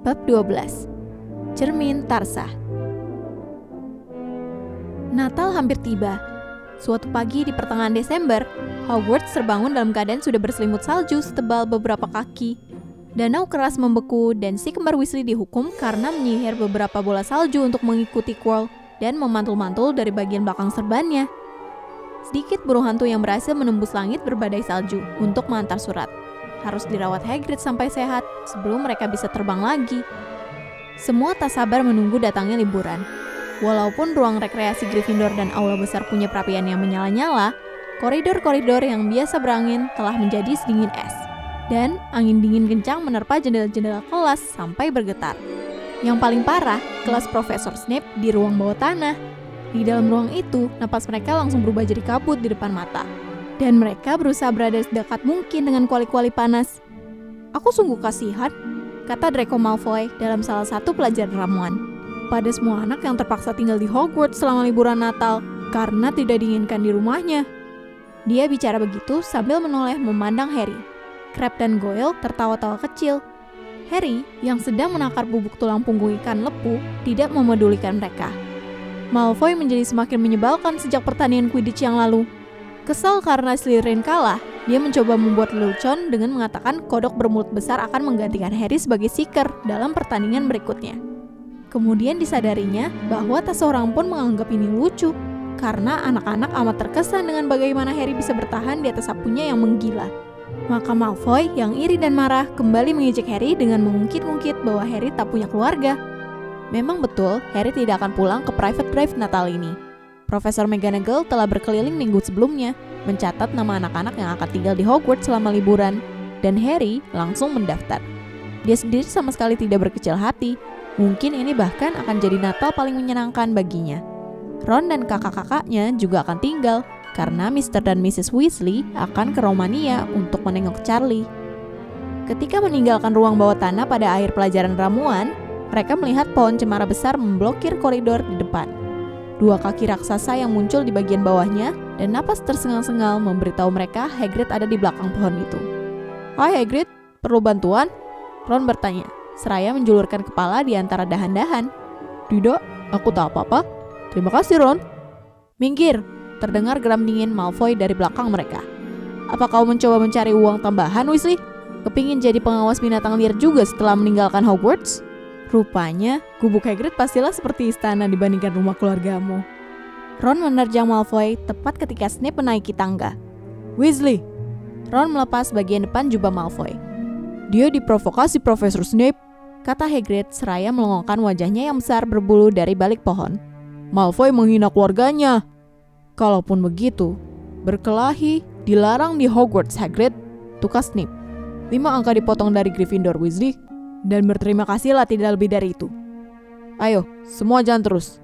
Bab 12 Cermin Tarsa Natal hampir tiba. Suatu pagi di pertengahan Desember, Hogwarts terbangun dalam keadaan sudah berselimut salju setebal beberapa kaki. Danau keras membeku dan si kembar Weasley dihukum karena menyihir beberapa bola salju untuk mengikuti Quirrell dan memantul-mantul dari bagian belakang serbannya. Sedikit burung hantu yang berhasil menembus langit berbadai salju untuk mengantar surat harus dirawat Hagrid sampai sehat sebelum mereka bisa terbang lagi. Semua tak sabar menunggu datangnya liburan. Walaupun ruang rekreasi Gryffindor dan aula besar punya perapian yang menyala-nyala, koridor-koridor yang biasa berangin telah menjadi sedingin es. Dan angin dingin kencang menerpa jendela-jendela kelas sampai bergetar. Yang paling parah, kelas Profesor Snape di ruang bawah tanah. Di dalam ruang itu, napas mereka langsung berubah jadi kabut di depan mata dan mereka berusaha berada sedekat mungkin dengan kuali-kuali panas. Aku sungguh kasihan, kata Draco Malfoy dalam salah satu pelajaran ramuan. Pada semua anak yang terpaksa tinggal di Hogwarts selama liburan Natal karena tidak diinginkan di rumahnya. Dia bicara begitu sambil menoleh memandang Harry. Crab dan Goyle tertawa-tawa kecil. Harry, yang sedang menakar bubuk tulang punggung ikan lepu, tidak memedulikan mereka. Malfoy menjadi semakin menyebalkan sejak pertandingan Quidditch yang lalu. Kesal karena Slytherin kalah, dia mencoba membuat lelucon dengan mengatakan kodok bermulut besar akan menggantikan Harry sebagai seeker dalam pertandingan berikutnya. Kemudian disadarinya bahwa tak seorang pun menganggap ini lucu, karena anak-anak amat terkesan dengan bagaimana Harry bisa bertahan di atas sapunya yang menggila. Maka Malfoy yang iri dan marah kembali mengejek Harry dengan mengungkit-ungkit bahwa Harry tak punya keluarga. Memang betul, Harry tidak akan pulang ke private drive Natal ini. Profesor McGonagall telah berkeliling minggu sebelumnya, mencatat nama anak-anak yang akan tinggal di Hogwarts selama liburan, dan Harry langsung mendaftar. Dia sendiri sama sekali tidak berkecil hati, mungkin ini bahkan akan jadi Natal paling menyenangkan baginya. Ron dan kakak-kakaknya juga akan tinggal, karena Mr. dan Mrs. Weasley akan ke Romania untuk menengok Charlie. Ketika meninggalkan ruang bawah tanah pada akhir pelajaran ramuan, mereka melihat pohon cemara besar memblokir koridor di depan dua kaki raksasa yang muncul di bagian bawahnya, dan napas tersengal-sengal memberitahu mereka Hagrid ada di belakang pohon itu. Hai Hagrid, perlu bantuan? Ron bertanya, seraya menjulurkan kepala di antara dahan-dahan. Tidak, aku tak apa-apa. Terima kasih Ron. Minggir, terdengar geram dingin Malfoy dari belakang mereka. Apa kau mencoba mencari uang tambahan, Weasley? Kepingin jadi pengawas binatang liar juga setelah meninggalkan Hogwarts? Rupanya, gubuk Hagrid pastilah seperti istana dibandingkan rumah keluargamu. Ron menerjang Malfoy tepat ketika Snape menaiki tangga. Weasley! Ron melepas bagian depan jubah Malfoy. Dia diprovokasi Profesor Snape, kata Hagrid seraya melongokkan wajahnya yang besar berbulu dari balik pohon. Malfoy menghina keluarganya. Kalaupun begitu, berkelahi dilarang di Hogwarts Hagrid, tukas Snape. Lima angka dipotong dari Gryffindor Weasley dan berterima kasihlah tidak lebih dari itu. Ayo, semua jalan terus.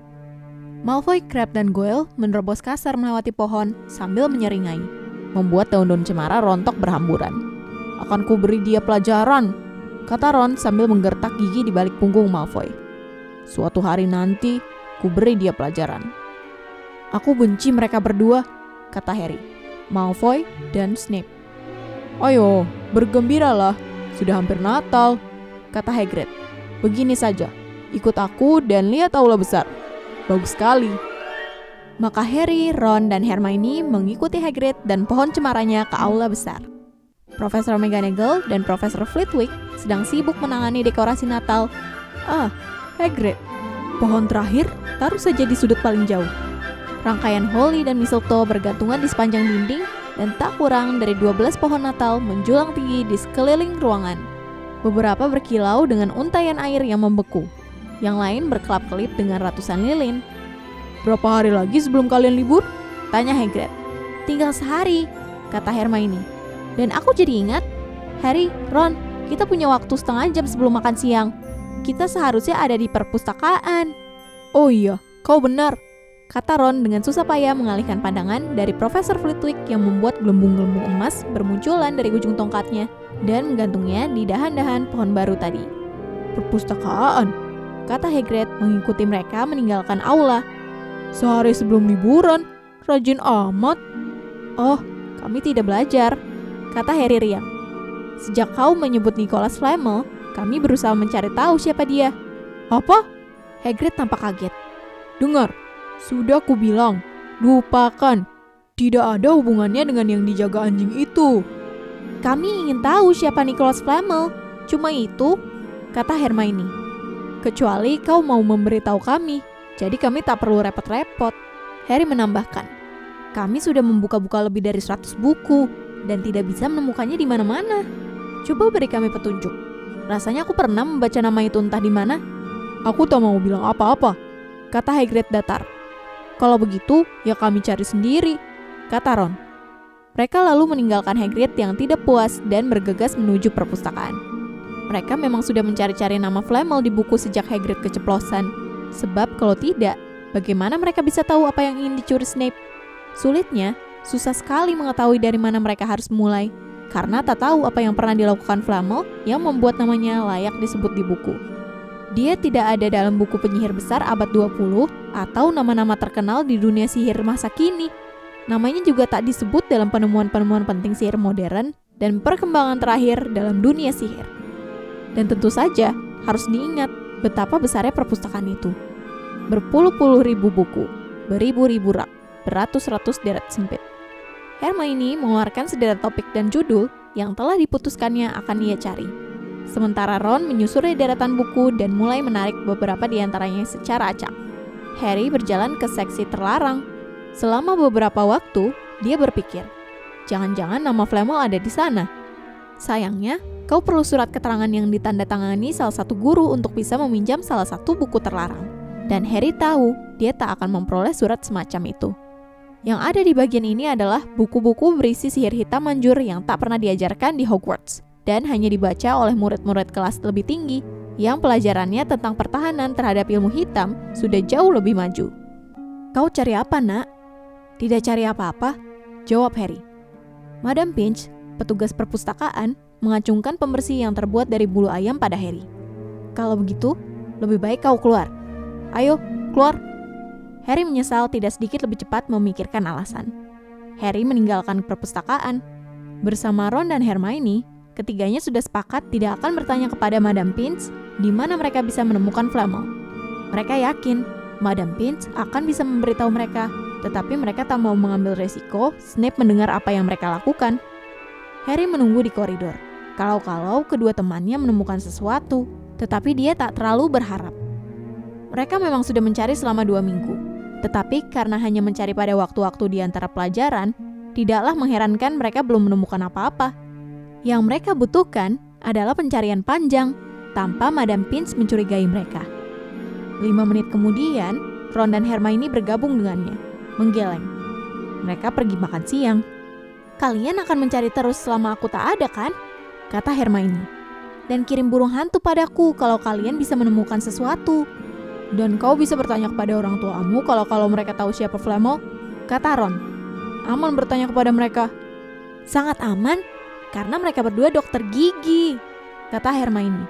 Malfoy, Crab, dan Goyle menerobos kasar melewati pohon sambil menyeringai, membuat daun-daun cemara rontok berhamburan. Akan ku beri dia pelajaran, kata Ron sambil menggertak gigi di balik punggung Malfoy. Suatu hari nanti, ku beri dia pelajaran. Aku benci mereka berdua, kata Harry, Malfoy, dan Snape. Ayo, bergembiralah, sudah hampir Natal, kata Hagrid. Begini saja, ikut aku dan lihat aula besar. Bagus sekali. Maka Harry, Ron, dan Hermione mengikuti Hagrid dan pohon cemaranya ke aula besar. Profesor McGonagall dan Profesor Flitwick sedang sibuk menangani dekorasi Natal. Ah, Hagrid. Pohon terakhir taruh saja di sudut paling jauh. Rangkaian holly dan mistletoe bergantungan di sepanjang dinding dan tak kurang dari 12 pohon Natal menjulang tinggi di sekeliling ruangan. Beberapa berkilau dengan untayan air yang membeku. Yang lain berkelap-kelip dengan ratusan lilin. Berapa hari lagi sebelum kalian libur? Tanya Hagrid. Tinggal sehari, kata Hermione. Dan aku jadi ingat, Harry, Ron, kita punya waktu setengah jam sebelum makan siang. Kita seharusnya ada di perpustakaan. Oh iya, kau benar, kata Ron dengan susah payah mengalihkan pandangan dari Profesor Flitwick yang membuat gelembung-gelembung emas bermunculan dari ujung tongkatnya dan menggantungnya di dahan-dahan pohon baru tadi. Perpustakaan, kata Hagrid mengikuti mereka meninggalkan aula. Sehari sebelum liburan, rajin amat. Oh, kami tidak belajar, kata Harry riang. Sejak kau menyebut Nicholas Flamel, kami berusaha mencari tahu siapa dia. Apa? Hagrid tampak kaget. Dengar, sudah ku bilang, lupakan. Tidak ada hubungannya dengan yang dijaga anjing itu. Kami ingin tahu siapa Nicholas Flamel. Cuma itu, kata Hermione. Kecuali kau mau memberitahu kami, jadi kami tak perlu repot-repot. Harry menambahkan, kami sudah membuka-buka lebih dari 100 buku dan tidak bisa menemukannya di mana-mana. Coba beri kami petunjuk. Rasanya aku pernah membaca nama itu entah di mana. Aku tak mau bilang apa-apa, kata Hagrid datar. Kalau begitu, ya kami cari sendiri, kata Ron. Mereka lalu meninggalkan Hagrid yang tidak puas dan bergegas menuju perpustakaan. Mereka memang sudah mencari-cari nama Flamel di buku sejak Hagrid keceplosan. Sebab kalau tidak, bagaimana mereka bisa tahu apa yang ingin dicuri Snape? Sulitnya, susah sekali mengetahui dari mana mereka harus mulai, karena tak tahu apa yang pernah dilakukan Flamel yang membuat namanya layak disebut di buku. Dia tidak ada dalam buku penyihir besar abad 20 atau nama-nama terkenal di dunia sihir masa kini. Namanya juga tak disebut dalam penemuan-penemuan penting sihir modern dan perkembangan terakhir dalam dunia sihir. Dan tentu saja harus diingat betapa besarnya perpustakaan itu. Berpuluh-puluh ribu buku, beribu-ribu rak, beratus-ratus deret sempit. Hermione mengeluarkan sederet topik dan judul yang telah diputuskannya akan ia cari Sementara Ron menyusuri deretan buku dan mulai menarik beberapa di antaranya secara acak. Harry berjalan ke seksi terlarang. Selama beberapa waktu, dia berpikir, jangan-jangan nama Flamel ada di sana. Sayangnya, kau perlu surat keterangan yang ditandatangani salah satu guru untuk bisa meminjam salah satu buku terlarang. Dan Harry tahu dia tak akan memperoleh surat semacam itu. Yang ada di bagian ini adalah buku-buku berisi sihir hitam manjur yang tak pernah diajarkan di Hogwarts dan hanya dibaca oleh murid-murid kelas lebih tinggi yang pelajarannya tentang pertahanan terhadap ilmu hitam sudah jauh lebih maju. Kau cari apa, nak? Tidak cari apa-apa, jawab Harry. Madam Pinch, petugas perpustakaan, mengacungkan pembersih yang terbuat dari bulu ayam pada Harry. Kalau begitu, lebih baik kau keluar. Ayo, keluar. Harry menyesal tidak sedikit lebih cepat memikirkan alasan. Harry meninggalkan perpustakaan. Bersama Ron dan Hermione, Ketiganya sudah sepakat tidak akan bertanya kepada Madam Pinch di mana mereka bisa menemukan Flamel. Mereka yakin Madam Pinch akan bisa memberitahu mereka, tetapi mereka tak mau mengambil resiko Snape mendengar apa yang mereka lakukan. Harry menunggu di koridor. Kalau-kalau kedua temannya menemukan sesuatu, tetapi dia tak terlalu berharap. Mereka memang sudah mencari selama dua minggu, tetapi karena hanya mencari pada waktu-waktu di antara pelajaran, tidaklah mengherankan mereka belum menemukan apa-apa. Yang mereka butuhkan adalah pencarian panjang tanpa Madam Pinch mencurigai mereka. Lima menit kemudian, Ron dan Hermione bergabung dengannya, menggeleng. Mereka pergi makan siang. Kalian akan mencari terus selama aku tak ada kan? Kata Hermione. Dan kirim burung hantu padaku kalau kalian bisa menemukan sesuatu. Dan kau bisa bertanya kepada orang tuamu kalau kalau mereka tahu siapa Flamel? Kata Ron. Aman bertanya kepada mereka. Sangat aman, karena mereka berdua dokter gigi, kata Hermione.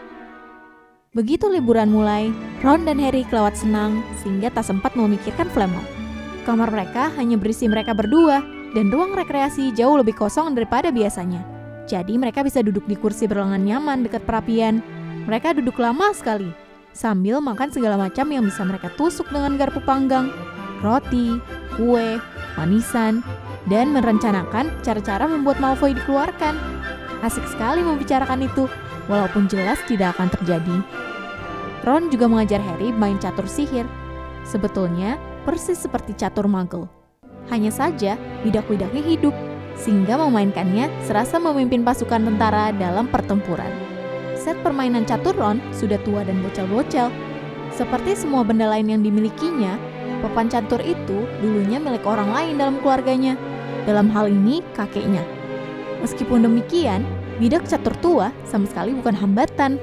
Begitu liburan mulai, Ron dan Harry kelewat senang sehingga tak sempat memikirkan Flamel. Kamar mereka hanya berisi mereka berdua dan ruang rekreasi jauh lebih kosong daripada biasanya. Jadi mereka bisa duduk di kursi berlengan nyaman dekat perapian. Mereka duduk lama sekali, sambil makan segala macam yang bisa mereka tusuk dengan garpu panggang, roti, kue, manisan, dan merencanakan cara-cara membuat Malfoy dikeluarkan. Asik sekali membicarakan itu, walaupun jelas tidak akan terjadi. Ron juga mengajar Harry main catur sihir. Sebetulnya, persis seperti catur magel. Hanya saja, bidak-bidaknya hidup, sehingga memainkannya serasa memimpin pasukan tentara dalam pertempuran. Set permainan catur Ron sudah tua dan bocel-bocel. Seperti semua benda lain yang dimilikinya, papan catur itu dulunya milik orang lain dalam keluarganya. Dalam hal ini, kakeknya. Meskipun demikian, bidak catur tua sama sekali bukan hambatan.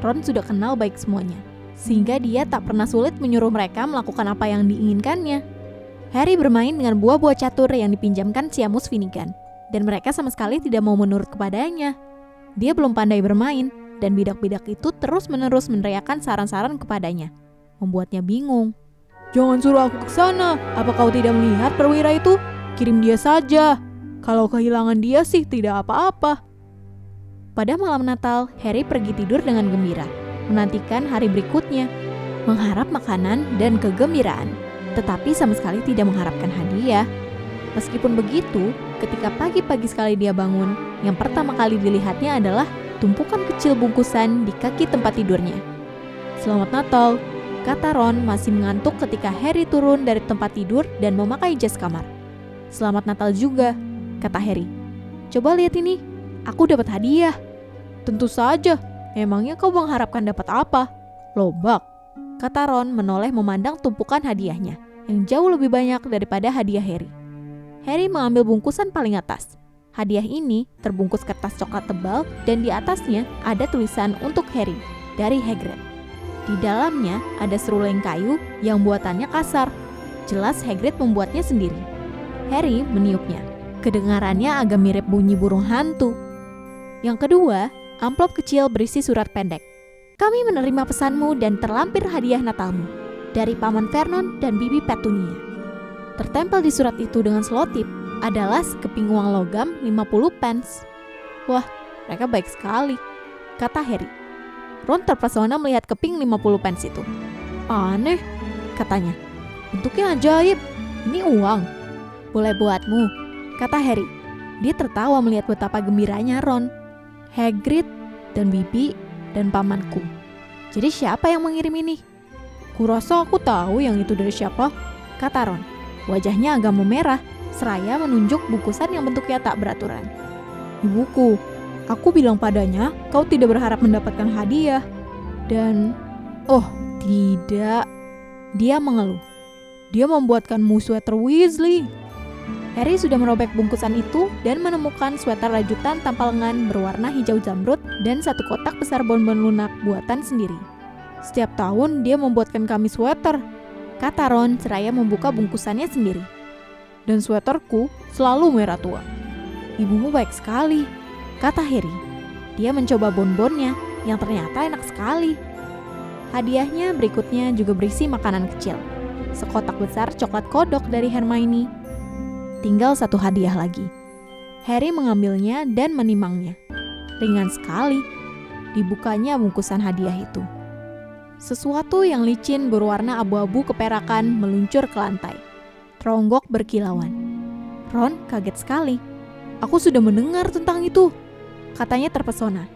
Ron sudah kenal baik semuanya, sehingga dia tak pernah sulit menyuruh mereka melakukan apa yang diinginkannya. Harry bermain dengan buah-buah catur yang dipinjamkan Siamus Finnegan, dan mereka sama sekali tidak mau menurut kepadanya. Dia belum pandai bermain, dan bidak-bidak itu terus-menerus meneriakan saran-saran kepadanya, membuatnya bingung. Jangan suruh aku ke sana. Apa kau tidak melihat perwira itu? Kirim dia saja. Kalau kehilangan dia sih tidak apa-apa. Pada malam Natal, Harry pergi tidur dengan gembira, menantikan hari berikutnya, mengharap makanan dan kegembiraan, tetapi sama sekali tidak mengharapkan hadiah. Meskipun begitu, ketika pagi-pagi sekali dia bangun, yang pertama kali dilihatnya adalah tumpukan kecil bungkusan di kaki tempat tidurnya. Selamat Natal, kata Ron masih mengantuk ketika Harry turun dari tempat tidur dan memakai jas kamar. Selamat Natal juga, kata Harry. Coba lihat ini, aku dapat hadiah. Tentu saja, emangnya kau mengharapkan dapat apa? Lobak, kata Ron menoleh memandang tumpukan hadiahnya, yang jauh lebih banyak daripada hadiah Harry. Harry mengambil bungkusan paling atas. Hadiah ini terbungkus kertas coklat tebal dan di atasnya ada tulisan untuk Harry dari Hagrid. Di dalamnya ada seruling kayu yang buatannya kasar. Jelas Hagrid membuatnya sendiri. Harry meniupnya. Kedengarannya agak mirip bunyi burung hantu. Yang kedua, amplop kecil berisi surat pendek. Kami menerima pesanmu dan terlampir hadiah Natalmu dari Paman Vernon dan Bibi Petunia. Tertempel di surat itu dengan selotip adalah sekeping uang logam 50 pence. Wah, mereka baik sekali, kata Harry. Ron terpesona melihat keping 50 pence itu. Aneh, katanya. Bentuknya ajaib. Ini uang. Boleh buatmu, kata Harry. Dia tertawa melihat betapa gembiranya Ron. Hagrid dan Bibi dan pamanku. Jadi siapa yang mengirim ini? Kurasa aku tahu yang itu dari siapa, kata Ron. Wajahnya agak memerah, seraya menunjuk bungkusan yang bentuknya tak beraturan. Ibuku, aku bilang padanya kau tidak berharap mendapatkan hadiah. Dan, oh tidak, dia mengeluh. Dia membuatkanmu sweater Weasley. Harry sudah merobek bungkusan itu dan menemukan sweater rajutan tanpa lengan berwarna hijau zamrud dan satu kotak besar bonbon lunak buatan sendiri. Setiap tahun dia membuatkan kami sweater, kata Ron seraya membuka bungkusannya sendiri. Dan sweaterku selalu merah tua. Ibumu baik sekali, kata Harry. Dia mencoba bonbonnya yang ternyata enak sekali. Hadiahnya berikutnya juga berisi makanan kecil. Sekotak besar coklat kodok dari Hermione Tinggal satu hadiah lagi. Harry mengambilnya dan menimangnya. Ringan sekali. Dibukanya bungkusan hadiah itu. Sesuatu yang licin berwarna abu-abu keperakan meluncur ke lantai. Teronggok berkilauan. Ron kaget sekali. Aku sudah mendengar tentang itu. Katanya terpesona.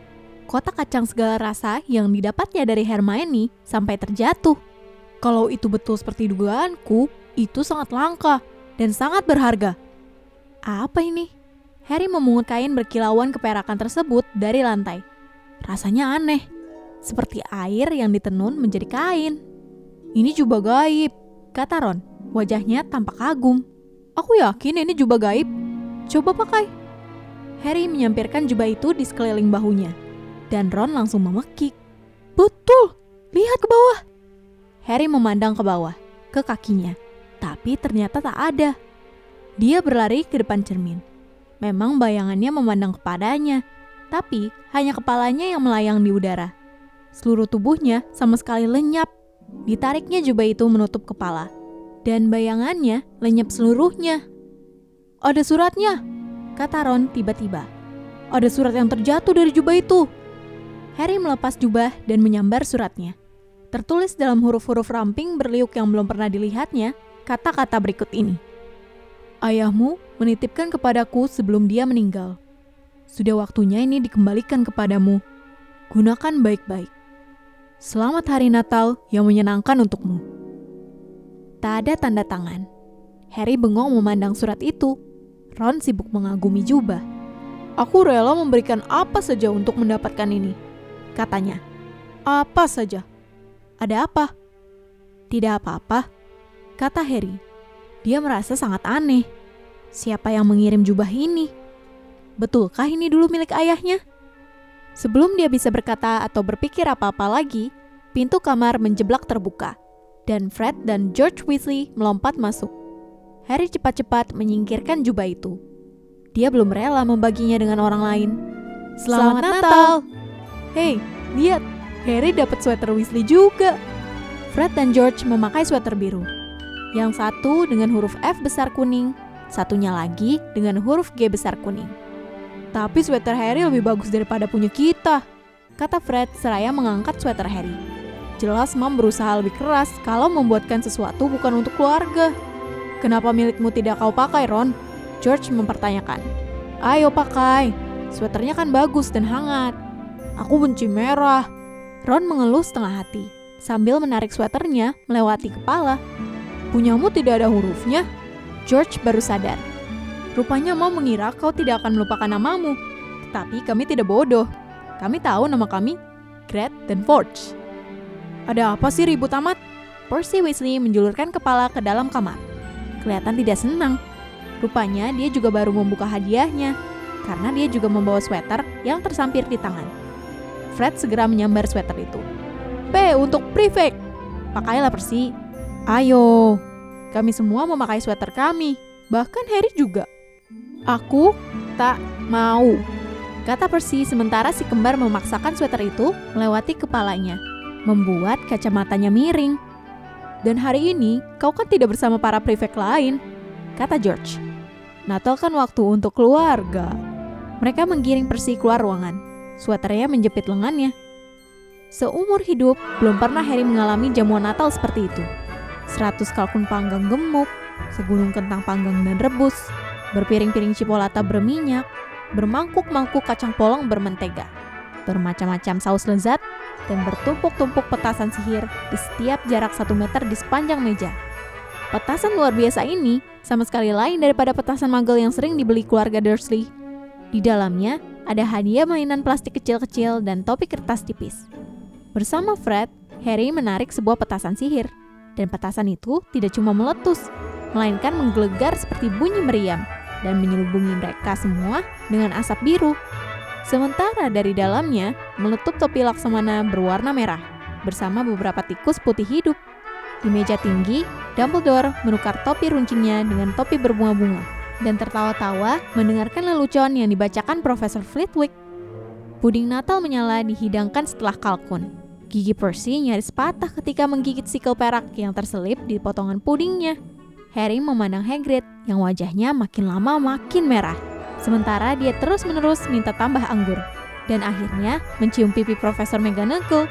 Kotak kacang segala rasa yang didapatnya dari Hermione sampai terjatuh. Kalau itu betul seperti dugaanku, itu sangat langka dan sangat berharga. Apa ini? Harry memungut kain berkilauan keperakan tersebut dari lantai. Rasanya aneh, seperti air yang ditenun menjadi kain. Ini jubah gaib, kata Ron. Wajahnya tampak kagum. Aku yakin ini jubah gaib. Coba pakai. Harry menyampirkan jubah itu di sekeliling bahunya. Dan Ron langsung memekik. Betul, lihat ke bawah. Harry memandang ke bawah, ke kakinya tapi ternyata tak ada. Dia berlari ke depan cermin. Memang bayangannya memandang kepadanya, tapi hanya kepalanya yang melayang di udara. Seluruh tubuhnya sama sekali lenyap. Ditariknya jubah itu menutup kepala, dan bayangannya lenyap seluruhnya. Ada suratnya, kata Ron tiba-tiba. Ada surat yang terjatuh dari jubah itu. Harry melepas jubah dan menyambar suratnya. Tertulis dalam huruf-huruf ramping berliuk yang belum pernah dilihatnya, kata-kata berikut ini. Ayahmu menitipkan kepadaku sebelum dia meninggal. Sudah waktunya ini dikembalikan kepadamu. Gunakan baik-baik. Selamat hari Natal yang menyenangkan untukmu. Tak ada tanda tangan. Harry bengong memandang surat itu. Ron sibuk mengagumi jubah. Aku rela memberikan apa saja untuk mendapatkan ini, katanya. Apa saja? Ada apa? Tidak apa-apa, kata Harry. Dia merasa sangat aneh. Siapa yang mengirim jubah ini? Betulkah ini dulu milik ayahnya? Sebelum dia bisa berkata atau berpikir apa-apa lagi, pintu kamar menjeblak terbuka, dan Fred dan George Weasley melompat masuk. Harry cepat-cepat menyingkirkan jubah itu. Dia belum rela membaginya dengan orang lain. Selamat, Selamat Natal! Natal. Hei, lihat, Harry dapat sweater Weasley juga. Fred dan George memakai sweater biru. Yang satu dengan huruf F besar kuning, satunya lagi dengan huruf G besar kuning. Tapi sweater Harry lebih bagus daripada punya kita. Kata Fred seraya mengangkat sweater Harry. Jelas Mom berusaha lebih keras kalau membuatkan sesuatu bukan untuk keluarga. Kenapa milikmu tidak kau pakai, Ron? George mempertanyakan. Ayo pakai, sweaternya kan bagus dan hangat. Aku benci merah. Ron mengeluh setengah hati, sambil menarik sweaternya melewati kepala. Punyamu tidak ada hurufnya? George baru sadar. Rupanya mau mengira kau tidak akan melupakan namamu. Tetapi kami tidak bodoh. Kami tahu nama kami, Gret dan Forge. Ada apa sih ribut amat? Percy Weasley menjulurkan kepala ke dalam kamar. Kelihatan tidak senang. Rupanya dia juga baru membuka hadiahnya, karena dia juga membawa sweater yang tersampir di tangan. Fred segera menyambar sweater itu. P untuk prefect. Pakailah Percy. Ayo, kami semua memakai sweater kami, bahkan Harry juga. Aku tak mau, kata Percy sementara si kembar memaksakan sweater itu melewati kepalanya, membuat kacamatanya miring. Dan hari ini kau kan tidak bersama para prefek lain, kata George. Natal kan waktu untuk keluarga. Mereka menggiring Percy keluar ruangan. Sweaternya menjepit lengannya. Seumur hidup, belum pernah Harry mengalami jamuan Natal seperti itu. Seratus kalkun panggang gemuk, segunung kentang panggang dan rebus, berpiring-piring cipolata berminyak, bermangkuk-mangkuk kacang polong bermentega, bermacam-macam saus lezat, dan bertumpuk-tumpuk petasan sihir di setiap jarak satu meter di sepanjang meja. Petasan luar biasa ini sama sekali lain daripada petasan magel yang sering dibeli keluarga Dursley. Di dalamnya ada hadiah mainan plastik kecil-kecil dan topi kertas tipis. Bersama Fred, Harry menarik sebuah petasan sihir. Dan petasan itu tidak cuma meletus, melainkan menggelegar seperti bunyi meriam dan menyelubungi mereka semua dengan asap biru. Sementara dari dalamnya meletup topi laksamana berwarna merah bersama beberapa tikus putih hidup. Di meja tinggi, Dumbledore menukar topi runcingnya dengan topi berbunga-bunga dan tertawa-tawa mendengarkan lelucon yang dibacakan Profesor Flitwick. Puding Natal menyala dihidangkan setelah kalkun. Gigi Percy nyaris patah ketika menggigit sikel perak yang terselip di potongan pudingnya. Harry memandang Hagrid yang wajahnya makin lama makin merah. Sementara dia terus-menerus minta tambah anggur. Dan akhirnya mencium pipi Profesor McGonagall.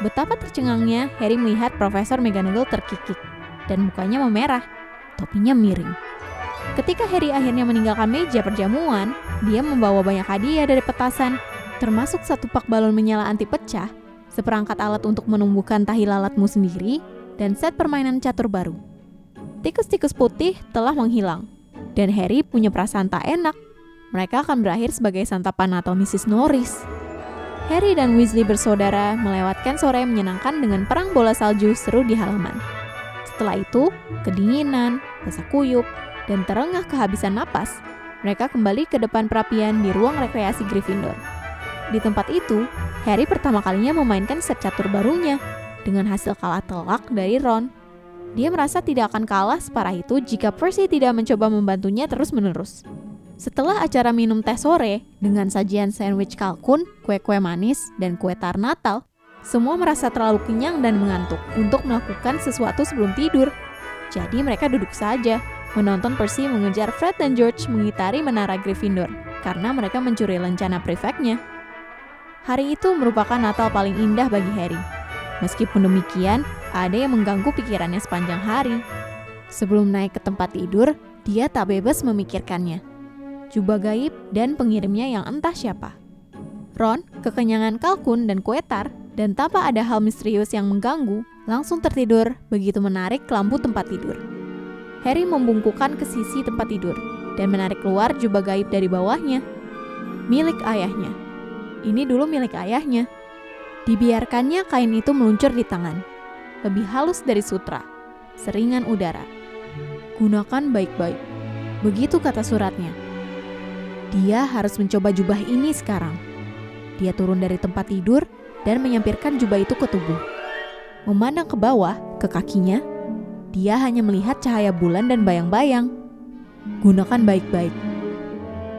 Betapa tercengangnya Harry melihat Profesor McGonagall terkikik. Dan mukanya memerah. Topinya miring. Ketika Harry akhirnya meninggalkan meja perjamuan, dia membawa banyak hadiah dari petasan, termasuk satu pak balon menyala anti pecah seperangkat alat untuk menumbuhkan tahi lalatmu sendiri, dan set permainan catur baru. Tikus-tikus putih telah menghilang, dan Harry punya perasaan tak enak. Mereka akan berakhir sebagai santapan atau Mrs. Norris. Harry dan Weasley bersaudara melewatkan sore menyenangkan dengan perang bola salju seru di halaman. Setelah itu, kedinginan, basah kuyup, dan terengah kehabisan napas, mereka kembali ke depan perapian di ruang rekreasi Gryffindor. Di tempat itu, Harry pertama kalinya memainkan set catur barunya dengan hasil kalah telak dari Ron. Dia merasa tidak akan kalah separah itu jika Percy tidak mencoba membantunya terus-menerus. Setelah acara minum teh sore dengan sajian sandwich kalkun, kue-kue manis, dan kue tar Natal, semua merasa terlalu kenyang dan mengantuk untuk melakukan sesuatu sebelum tidur. Jadi mereka duduk saja, menonton Percy mengejar Fred dan George mengitari menara Gryffindor, karena mereka mencuri lencana prefeknya. Hari itu merupakan Natal paling indah bagi Harry. Meskipun demikian, ada yang mengganggu pikirannya sepanjang hari. Sebelum naik ke tempat tidur, dia tak bebas memikirkannya. Jubah gaib dan pengirimnya yang entah siapa. Ron, kekenyangan kalkun dan kue tar, dan tanpa ada hal misterius yang mengganggu, langsung tertidur begitu menarik lampu tempat tidur. Harry membungkukkan ke sisi tempat tidur dan menarik keluar jubah gaib dari bawahnya. Milik ayahnya. Ini dulu milik ayahnya. Dibiarkannya kain itu meluncur di tangan. Lebih halus dari sutra. Seringan udara. Gunakan baik-baik. Begitu kata suratnya. Dia harus mencoba jubah ini sekarang. Dia turun dari tempat tidur dan menyampirkan jubah itu ke tubuh. Memandang ke bawah, ke kakinya, dia hanya melihat cahaya bulan dan bayang-bayang. Gunakan baik-baik.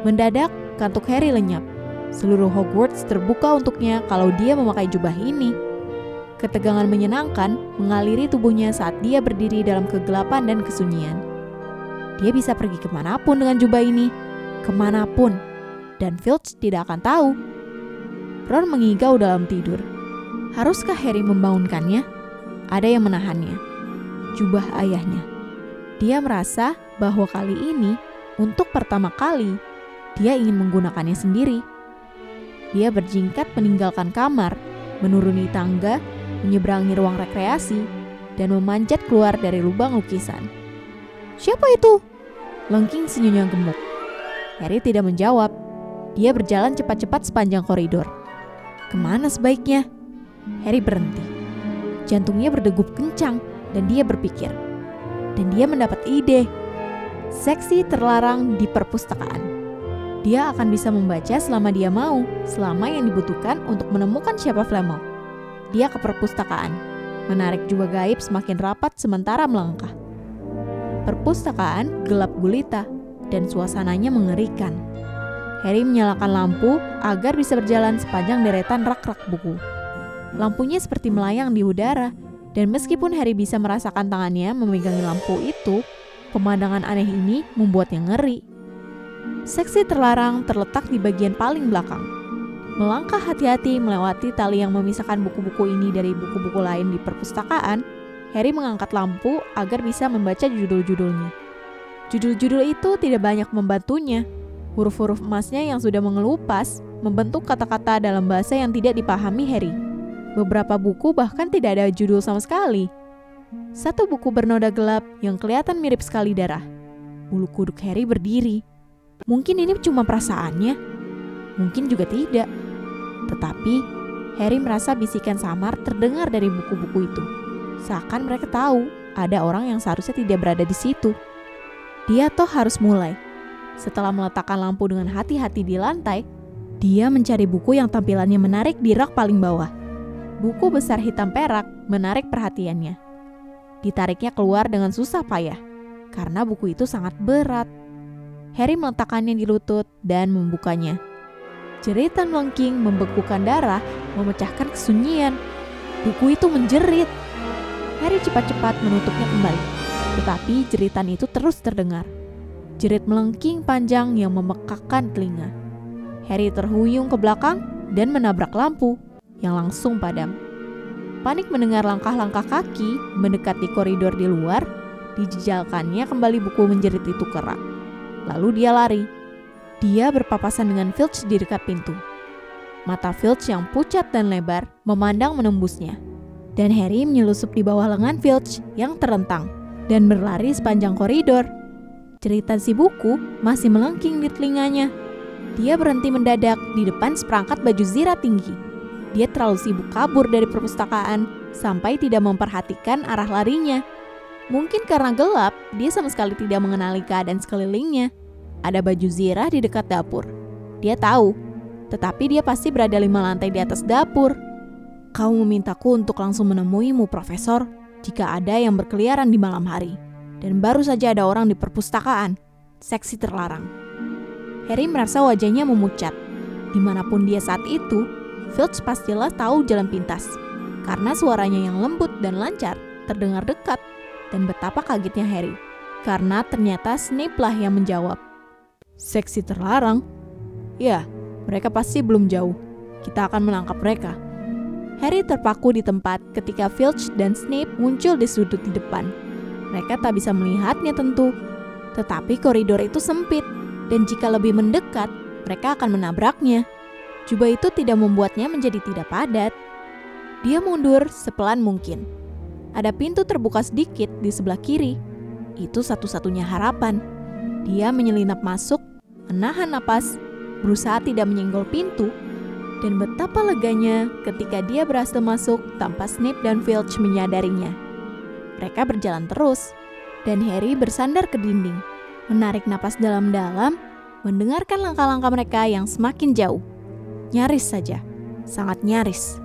Mendadak, kantuk Harry lenyap. Seluruh Hogwarts terbuka untuknya kalau dia memakai jubah ini. Ketegangan menyenangkan mengaliri tubuhnya saat dia berdiri dalam kegelapan dan kesunyian. Dia bisa pergi ke mana pun dengan jubah ini, ke mana pun, dan Filch tidak akan tahu. Ron mengigau dalam tidur. Haruskah Harry membangunkannya? Ada yang menahannya. Jubah ayahnya. Dia merasa bahwa kali ini, untuk pertama kali, dia ingin menggunakannya sendiri. Dia berjingkat meninggalkan kamar, menuruni tangga, menyeberangi ruang rekreasi, dan memanjat keluar dari lubang lukisan. Siapa itu? Lengking senyumnya gemuk. Harry tidak menjawab. Dia berjalan cepat-cepat sepanjang koridor. Ke mana sebaiknya? Harry berhenti. Jantungnya berdegup kencang dan dia berpikir, dan dia mendapat ide. Seksi terlarang di perpustakaan. Dia akan bisa membaca selama dia mau, selama yang dibutuhkan untuk menemukan siapa Flamel. Dia ke perpustakaan, menarik juga gaib semakin rapat sementara melangkah. Perpustakaan gelap gulita dan suasananya mengerikan. Harry menyalakan lampu agar bisa berjalan sepanjang deretan rak-rak buku. Lampunya seperti melayang di udara dan meskipun Harry bisa merasakan tangannya memegangi lampu itu, pemandangan aneh ini membuatnya ngeri. Seksi terlarang terletak di bagian paling belakang. Melangkah hati-hati melewati tali yang memisahkan buku-buku ini dari buku-buku lain di perpustakaan, Harry mengangkat lampu agar bisa membaca judul-judulnya. Judul-judul itu tidak banyak membantunya. Huruf-huruf emasnya yang sudah mengelupas membentuk kata-kata dalam bahasa yang tidak dipahami Harry. Beberapa buku bahkan tidak ada judul sama sekali. Satu buku bernoda gelap yang kelihatan mirip sekali darah. Bulu kuduk Harry berdiri. Mungkin ini cuma perasaannya. Mungkin juga tidak. Tetapi Harry merasa bisikan samar terdengar dari buku-buku itu. Seakan mereka tahu ada orang yang seharusnya tidak berada di situ. Dia toh harus mulai. Setelah meletakkan lampu dengan hati-hati di lantai, dia mencari buku yang tampilannya menarik di rak paling bawah buku besar hitam perak menarik perhatiannya. Ditariknya keluar dengan susah payah, karena buku itu sangat berat. Harry meletakkannya di lutut dan membukanya. Jeritan lengking membekukan darah, memecahkan kesunyian. Buku itu menjerit. Harry cepat-cepat menutupnya kembali, tetapi jeritan itu terus terdengar. Jerit melengking panjang yang memekakkan telinga. Harry terhuyung ke belakang dan menabrak lampu yang langsung padam. Panik mendengar langkah-langkah kaki mendekati koridor di luar, dijejalkannya kembali buku menjerit itu kerak. Lalu dia lari. Dia berpapasan dengan Filch di dekat pintu. Mata Filch yang pucat dan lebar memandang menembusnya. Dan Harry menyelusup di bawah lengan Filch yang terentang dan berlari sepanjang koridor. Cerita si buku masih melengking di telinganya. Dia berhenti mendadak di depan seperangkat baju zira tinggi dia terlalu sibuk kabur dari perpustakaan sampai tidak memperhatikan arah larinya. Mungkin karena gelap, dia sama sekali tidak mengenali keadaan sekelilingnya. Ada baju zirah di dekat dapur. Dia tahu, tetapi dia pasti berada lima lantai di atas dapur. Kau memintaku untuk langsung menemuimu, Profesor, jika ada yang berkeliaran di malam hari. Dan baru saja ada orang di perpustakaan. Seksi terlarang. Harry merasa wajahnya memucat. Di mana pun dia saat itu, Filch pastilah tahu jalan pintas, karena suaranya yang lembut dan lancar terdengar dekat, dan betapa kagetnya Harry, karena ternyata Snape lah yang menjawab. Seksi terlarang? Ya, mereka pasti belum jauh. Kita akan menangkap mereka. Harry terpaku di tempat ketika Filch dan Snape muncul di sudut di depan. Mereka tak bisa melihatnya tentu, tetapi koridor itu sempit, dan jika lebih mendekat, mereka akan menabraknya. Jubah itu tidak membuatnya menjadi tidak padat. Dia mundur sepelan mungkin. Ada pintu terbuka sedikit di sebelah kiri. Itu satu-satunya harapan. Dia menyelinap masuk, menahan napas, berusaha tidak menyenggol pintu, dan betapa leganya ketika dia berhasil masuk tanpa Snape dan Filch menyadarinya. Mereka berjalan terus, dan Harry bersandar ke dinding, menarik napas dalam-dalam, mendengarkan langkah-langkah mereka yang semakin jauh. Nyaris saja, sangat nyaris.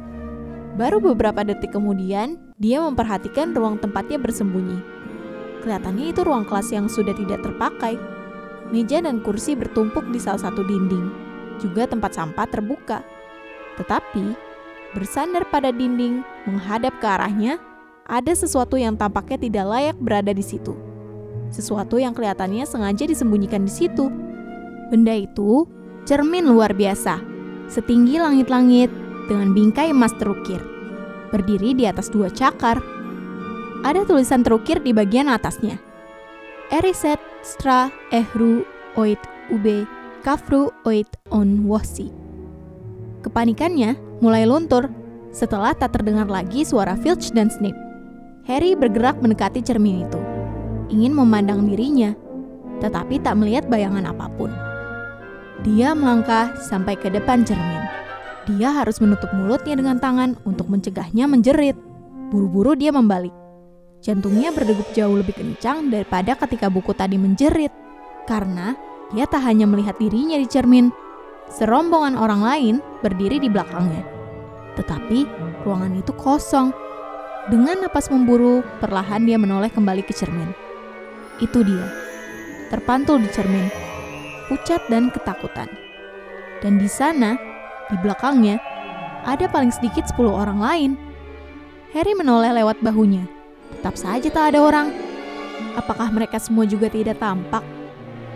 Baru beberapa detik kemudian, dia memperhatikan ruang tempatnya bersembunyi. Kelihatannya itu ruang kelas yang sudah tidak terpakai. Meja dan kursi bertumpuk di salah satu dinding. Juga tempat sampah terbuka. Tetapi, bersandar pada dinding, menghadap ke arahnya, ada sesuatu yang tampaknya tidak layak berada di situ. Sesuatu yang kelihatannya sengaja disembunyikan di situ. Benda itu Cermin luar biasa, setinggi langit-langit dengan bingkai emas terukir. Berdiri di atas dua cakar. Ada tulisan terukir di bagian atasnya. Eriset stra ehru oit ube kafru oit on wosi. Kepanikannya mulai luntur setelah tak terdengar lagi suara Filch dan Snape. Harry bergerak mendekati cermin itu, ingin memandang dirinya, tetapi tak melihat bayangan apa pun. Dia melangkah sampai ke depan cermin. Dia harus menutup mulutnya dengan tangan untuk mencegahnya menjerit. Buru-buru dia membalik. Jantungnya berdegup jauh lebih kencang daripada ketika buku tadi menjerit. Karena dia tak hanya melihat dirinya di cermin, serombongan orang lain berdiri di belakangnya. Tetapi ruangan itu kosong. Dengan napas memburu, perlahan dia menoleh kembali ke cermin. Itu dia, terpantul di cermin, pucat dan ketakutan. Dan di sana, di belakangnya, ada paling sedikit 10 orang lain. Harry menoleh lewat bahunya. Tetap saja tak ada orang. Apakah mereka semua juga tidak tampak?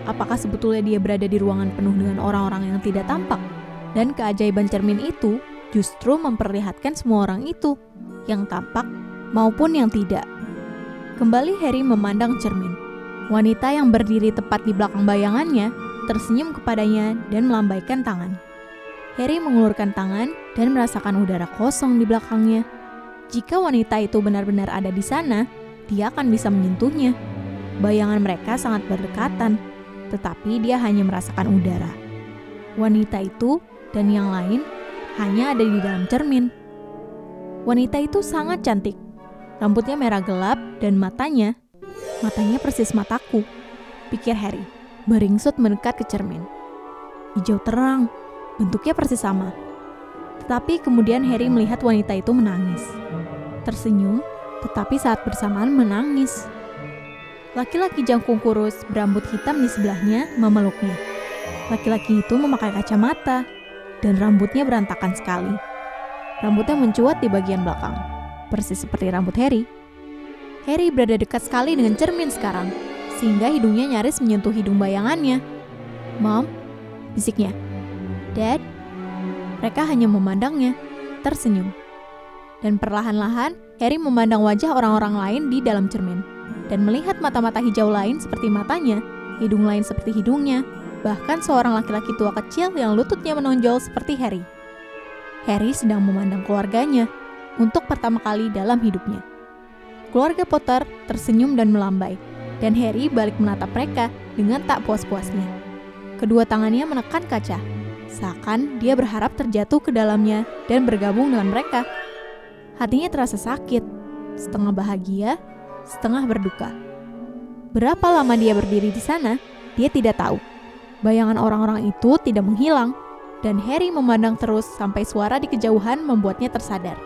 Apakah sebetulnya dia berada di ruangan penuh dengan orang-orang yang tidak tampak? Dan keajaiban cermin itu justru memperlihatkan semua orang itu, yang tampak maupun yang tidak. Kembali Harry memandang cermin. Wanita yang berdiri tepat di belakang bayangannya tersenyum kepadanya dan melambaikan tangan. Harry mengulurkan tangan dan merasakan udara kosong di belakangnya. Jika wanita itu benar-benar ada di sana, dia akan bisa menyentuhnya. Bayangan mereka sangat berdekatan, tetapi dia hanya merasakan udara. Wanita itu dan yang lain hanya ada di dalam cermin. Wanita itu sangat cantik. Rambutnya merah gelap dan matanya, matanya persis mataku, pikir Harry. Beringsut mendekat ke cermin. Hijau terang, bentuknya persis sama. Tetapi kemudian Harry melihat wanita itu menangis. Tersenyum, tetapi saat bersamaan menangis. Laki-laki jangkung kurus berambut hitam di sebelahnya memeluknya. Laki-laki itu memakai kacamata dan rambutnya berantakan sekali. Rambutnya mencuat di bagian belakang, persis seperti rambut Harry. Harry berada dekat sekali dengan cermin sekarang, sehingga hidungnya nyaris menyentuh hidung bayangannya. Mom, bisiknya. Dad, mereka hanya memandangnya, tersenyum. Dan perlahan-lahan, Harry memandang wajah orang-orang lain di dalam cermin, dan melihat mata-mata hijau lain seperti matanya, hidung lain seperti hidungnya, bahkan seorang laki-laki tua kecil yang lututnya menonjol seperti Harry. Harry sedang memandang keluarganya untuk pertama kali dalam hidupnya. Keluarga Potter tersenyum dan melambai, dan Harry balik menatap mereka dengan tak puas-puasnya. Kedua tangannya menekan kaca, seakan dia berharap terjatuh ke dalamnya dan bergabung dengan mereka. Hatinya terasa sakit, setengah bahagia, setengah berduka. Berapa lama dia berdiri di sana, dia tidak tahu. Bayangan orang-orang itu tidak menghilang, dan Harry memandang terus sampai suara di kejauhan membuatnya tersadar.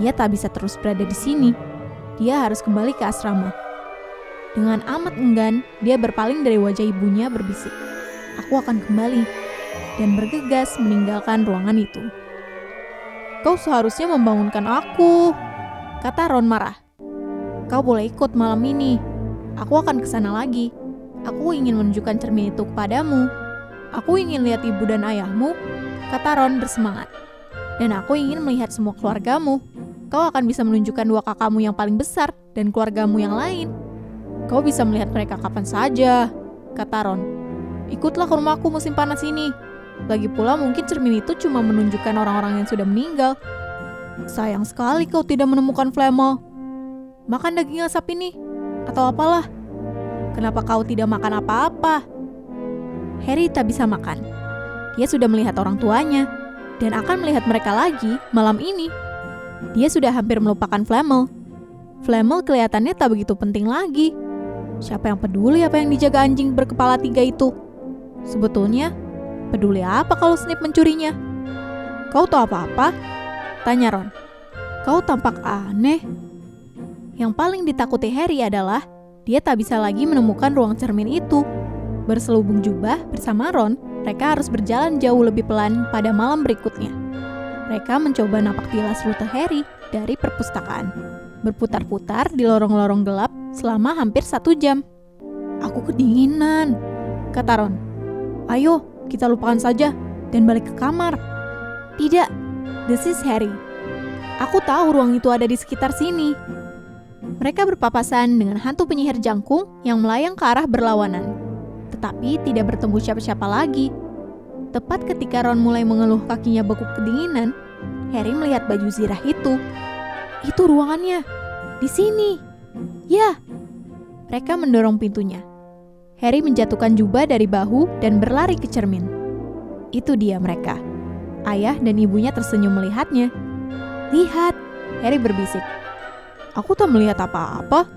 Dia tak bisa terus berada di sini. Dia harus kembali ke asrama. Dengan amat enggan, dia berpaling dari wajah ibunya berbisik. Aku akan kembali dan bergegas meninggalkan ruangan itu. Kau seharusnya membangunkan aku, kata Ron marah. Kau boleh ikut malam ini. Aku akan ke sana lagi. Aku ingin menunjukkan cermin itu kepadamu. Aku ingin lihat ibu dan ayahmu, kata Ron bersemangat. Dan aku ingin melihat semua keluargamu. Kau akan bisa menunjukkan dua kakakmu yang paling besar dan keluargamu yang lain. Kau bisa melihat mereka kapan saja, kata Ron. Ikutlah ke rumahku musim panas ini. Lagi pula mungkin cermin itu cuma menunjukkan orang-orang yang sudah meninggal. Sayang sekali kau tidak menemukan Flamel. Makan daging asap ini, atau apalah. Kenapa kau tidak makan apa-apa? Harry tak bisa makan. Dia sudah melihat orang tuanya, dan akan melihat mereka lagi malam ini. Dia sudah hampir melupakan Flamel. Flamel kelihatannya tak begitu penting lagi. Siapa yang peduli apa yang dijaga anjing berkepala tiga itu? Sebetulnya, peduli apa kalau Snape mencurinya? Kau tahu apa-apa? Tanya Ron. Kau tampak aneh. Yang paling ditakuti Harry adalah dia tak bisa lagi menemukan ruang cermin itu. Berselubung jubah bersama Ron, mereka harus berjalan jauh lebih pelan pada malam berikutnya. Mereka mencoba napak tilas rute Harry dari perpustakaan, berputar-putar di lorong-lorong gelap selama hampir satu jam. Aku kedinginan, kata Ron. Ayo, kita lupakan saja dan balik ke kamar. Tidak, this is Harry. Aku tahu ruang itu ada di sekitar sini. Mereka berpapasan dengan hantu penyihir jangkung yang melayang ke arah berlawanan, tetapi tidak bertemu siapa-siapa lagi. Tepat ketika Ron mulai mengeluh kakinya beku kedinginan, Harry melihat baju zirah itu. Itu ruangannya. Di sini. Ya. Mereka mendorong pintunya. Harry menjatuhkan jubah dari bahu dan berlari ke cermin. Itu dia mereka. Ayah dan ibunya tersenyum melihatnya. Lihat, Harry berbisik. Aku tak melihat apa-apa.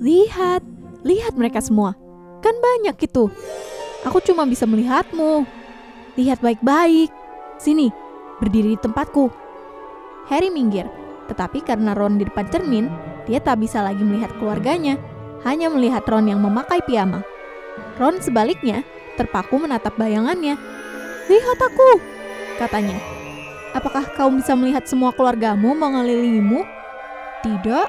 Lihat, lihat mereka semua. Kan banyak itu. Aku cuma bisa melihatmu. Lihat baik-baik. Sini, berdiri di tempatku. Harry minggir, tetapi karena Ron di depan cermin, dia tak bisa lagi melihat keluarganya, hanya melihat Ron yang memakai piyama. Ron sebaliknya terpaku menatap bayangannya. Lihat aku, katanya. Apakah kau bisa melihat semua keluargamu mengelilingimu? Tidak,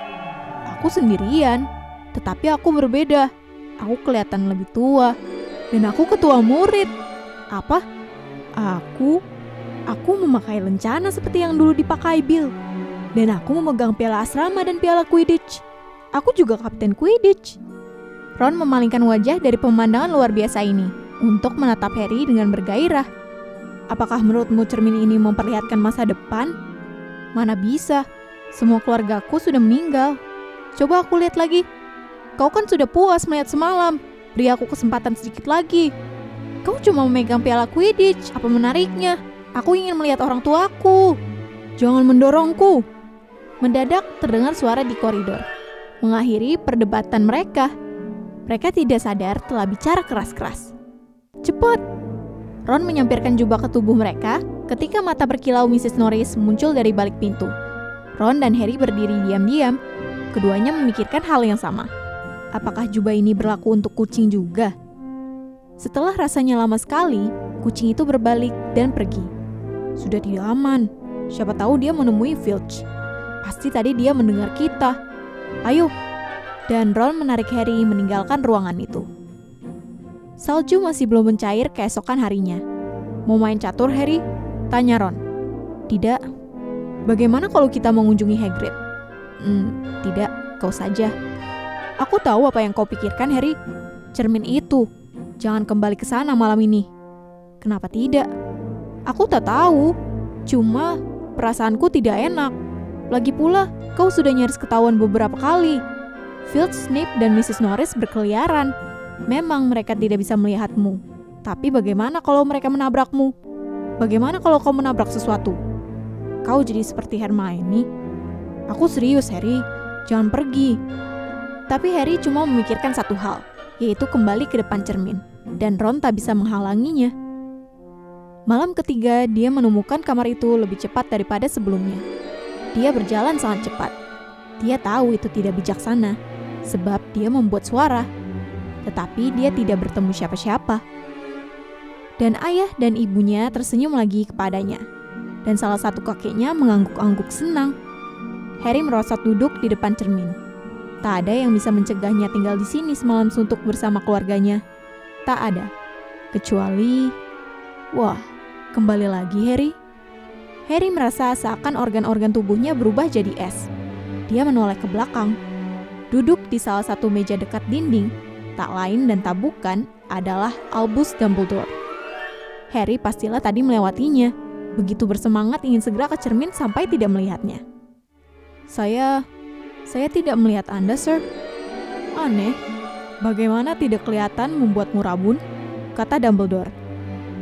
aku sendirian. Tetapi aku berbeda. Aku kelihatan lebih tua. Dan aku ketua murid. Apa? Aku? Aku memakai lencana seperti yang dulu dipakai Bill. Dan aku memegang piala asrama dan piala Quidditch. Aku juga kapten Quidditch. Ron memalingkan wajah dari pemandangan luar biasa ini untuk menatap Harry dengan bergairah. Apakah menurutmu cermin ini memperlihatkan masa depan? Mana bisa, semua keluargaku sudah meninggal. Coba aku lihat lagi. Kau kan sudah puas melihat semalam. Beri aku kesempatan sedikit lagi. Kau cuma memegang piala Quidditch, apa menariknya? Aku ingin melihat orang tuaku. Jangan mendorongku. Mendadak terdengar suara di koridor. Mengakhiri perdebatan mereka. Mereka tidak sadar telah bicara keras-keras. Cepat, Ron menyampirkan jubah ke tubuh mereka ketika mata berkilau Mrs. Norris muncul dari balik pintu. Ron dan Harry berdiri diam-diam. Keduanya memikirkan hal yang sama. Apakah jubah ini berlaku untuk kucing juga? Setelah rasanya lama sekali, kucing itu berbalik dan pergi. Sudah tidak aman. Siapa tahu dia menemui Filch. Pasti tadi dia mendengar kita. Ayo. Dan Ron menarik Harry meninggalkan ruangan itu. Salju masih belum mencair keesokan harinya. Mau main catur, Harry? Tanya Ron. Tidak. Bagaimana kalau kita mengunjungi Hagrid? Hmm, tidak, kau saja. Aku tahu apa yang kau pikirkan, Harry. Cermin itu. Jangan kembali ke sana malam ini. Kenapa tidak? Aku tak tahu. Cuma perasaanku tidak enak. Lagi pula, kau sudah nyaris ketahuan beberapa kali. Field, Snape, dan Mrs. Norris berkeliaran Memang mereka tidak bisa melihatmu, tapi bagaimana kalau mereka menabrakmu? Bagaimana kalau kau menabrak sesuatu? Kau jadi seperti Hermione. Aku serius, Harry. Jangan pergi. Tapi Harry cuma memikirkan satu hal, yaitu kembali ke depan cermin, dan Ron tak bisa menghalanginya. Malam ketiga, dia menemukan kamar itu lebih cepat daripada sebelumnya. Dia berjalan sangat cepat. Dia tahu itu tidak bijaksana, sebab dia membuat suara tetapi dia tidak bertemu siapa-siapa. Dan ayah dan ibunya tersenyum lagi kepadanya, dan salah satu kakeknya mengangguk-angguk senang. Harry merosot duduk di depan cermin. Tak ada yang bisa mencegahnya tinggal di sini semalam suntuk bersama keluarganya. Tak ada. Kecuali... Wah, kembali lagi Harry. Harry merasa seakan organ-organ tubuhnya berubah jadi es. Dia menoleh ke belakang. Duduk di salah satu meja dekat dinding, tak lain dan tak bukan adalah Albus Dumbledore. Harry pastilah tadi melewatinya, begitu bersemangat ingin segera ke cermin sampai tidak melihatnya. Saya, saya tidak melihat Anda, Sir. Aneh, bagaimana tidak kelihatan membuatmu rabun? Kata Dumbledore.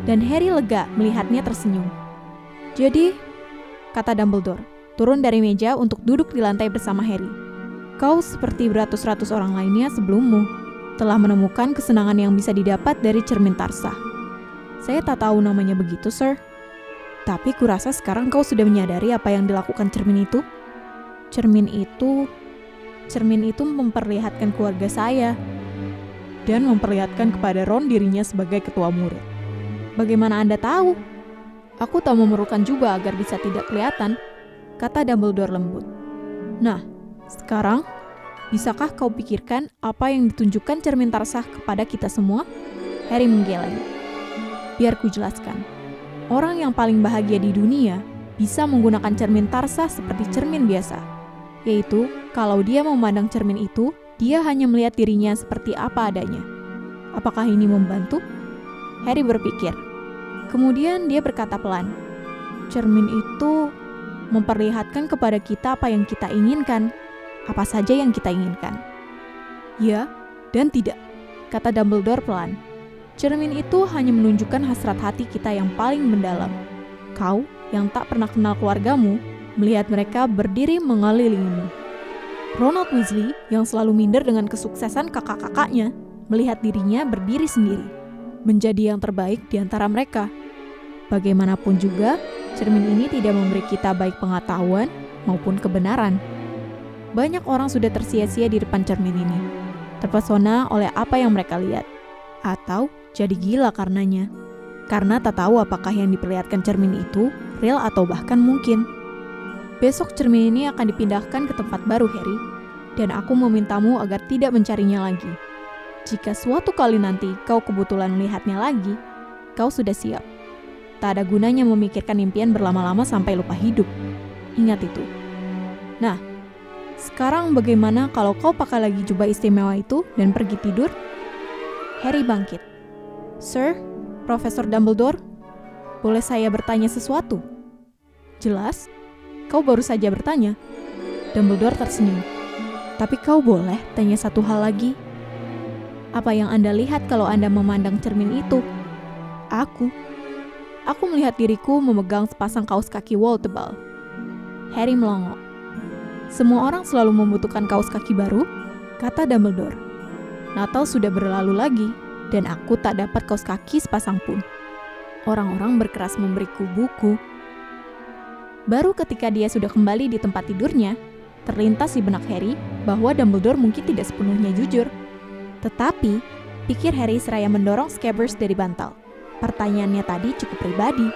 Dan Harry lega melihatnya tersenyum. Jadi, kata Dumbledore, turun dari meja untuk duduk di lantai bersama Harry. Kau seperti beratus-ratus orang lainnya sebelummu telah menemukan kesenangan yang bisa didapat dari cermin Tarsa. Saya tak tahu namanya begitu, Sir. Tapi kurasa sekarang kau sudah menyadari apa yang dilakukan cermin itu. Cermin itu... Cermin itu memperlihatkan keluarga saya. Dan memperlihatkan kepada Ron dirinya sebagai ketua murid. Bagaimana Anda tahu? Aku tak memerlukan juga agar bisa tidak kelihatan, kata Dumbledore lembut. Nah, sekarang Bisakah kau pikirkan apa yang ditunjukkan cermin tarsah kepada kita semua? Harry menggeleng. Biar ku jelaskan. Orang yang paling bahagia di dunia bisa menggunakan cermin Tarsa seperti cermin biasa. Yaitu, kalau dia memandang cermin itu, dia hanya melihat dirinya seperti apa adanya. Apakah ini membantu? Harry berpikir. Kemudian dia berkata pelan, "Cermin itu memperlihatkan kepada kita apa yang kita inginkan, apa saja yang kita inginkan." Ya dan tidak, kata Dumbledore pelan. Cermin itu hanya menunjukkan hasrat hati kita yang paling mendalam. Kau yang tak pernah kenal keluargamu, melihat mereka berdiri mengelilingimu. Ronald Weasley yang selalu minder dengan kesuksesan kakak-kakaknya, melihat dirinya berdiri sendiri, menjadi yang terbaik di antara mereka. Bagaimanapun juga, cermin ini tidak memberi kita baik pengetahuan maupun kebenaran. Banyak orang sudah tersia-sia di depan cermin ini, terpesona oleh apa yang mereka lihat, atau jadi gila karenanya. Karena tak tahu apakah yang diperlihatkan cermin itu real atau bahkan mungkin. Besok cermin ini akan dipindahkan ke tempat baru, Harry, dan aku memintamu agar tidak mencarinya lagi. Jika suatu kali nanti kau kebetulan melihatnya lagi, kau sudah siap. Tak ada gunanya memikirkan impian berlama-lama sampai lupa hidup. Ingat itu. Nah, sekarang bagaimana kalau kau pakai lagi jubah istimewa itu dan pergi tidur? Harry bangkit. Sir, Profesor Dumbledore, boleh saya bertanya sesuatu? Jelas, kau baru saja bertanya. Dumbledore tersenyum. Tapi kau boleh tanya satu hal lagi. Apa yang Anda lihat kalau Anda memandang cermin itu? Aku. Aku melihat diriku memegang sepasang kaos kaki wol tebal. Harry melongo. Semua orang selalu membutuhkan kaos kaki baru, kata Dumbledore. Natal sudah berlalu lagi, dan aku tak dapat kaos kaki sepasang pun. Orang-orang berkeras memberiku buku. Baru ketika dia sudah kembali di tempat tidurnya, terlintas di benak Harry bahwa Dumbledore mungkin tidak sepenuhnya jujur. Tetapi, pikir Harry seraya mendorong Scabbers dari bantal. Pertanyaannya tadi cukup pribadi.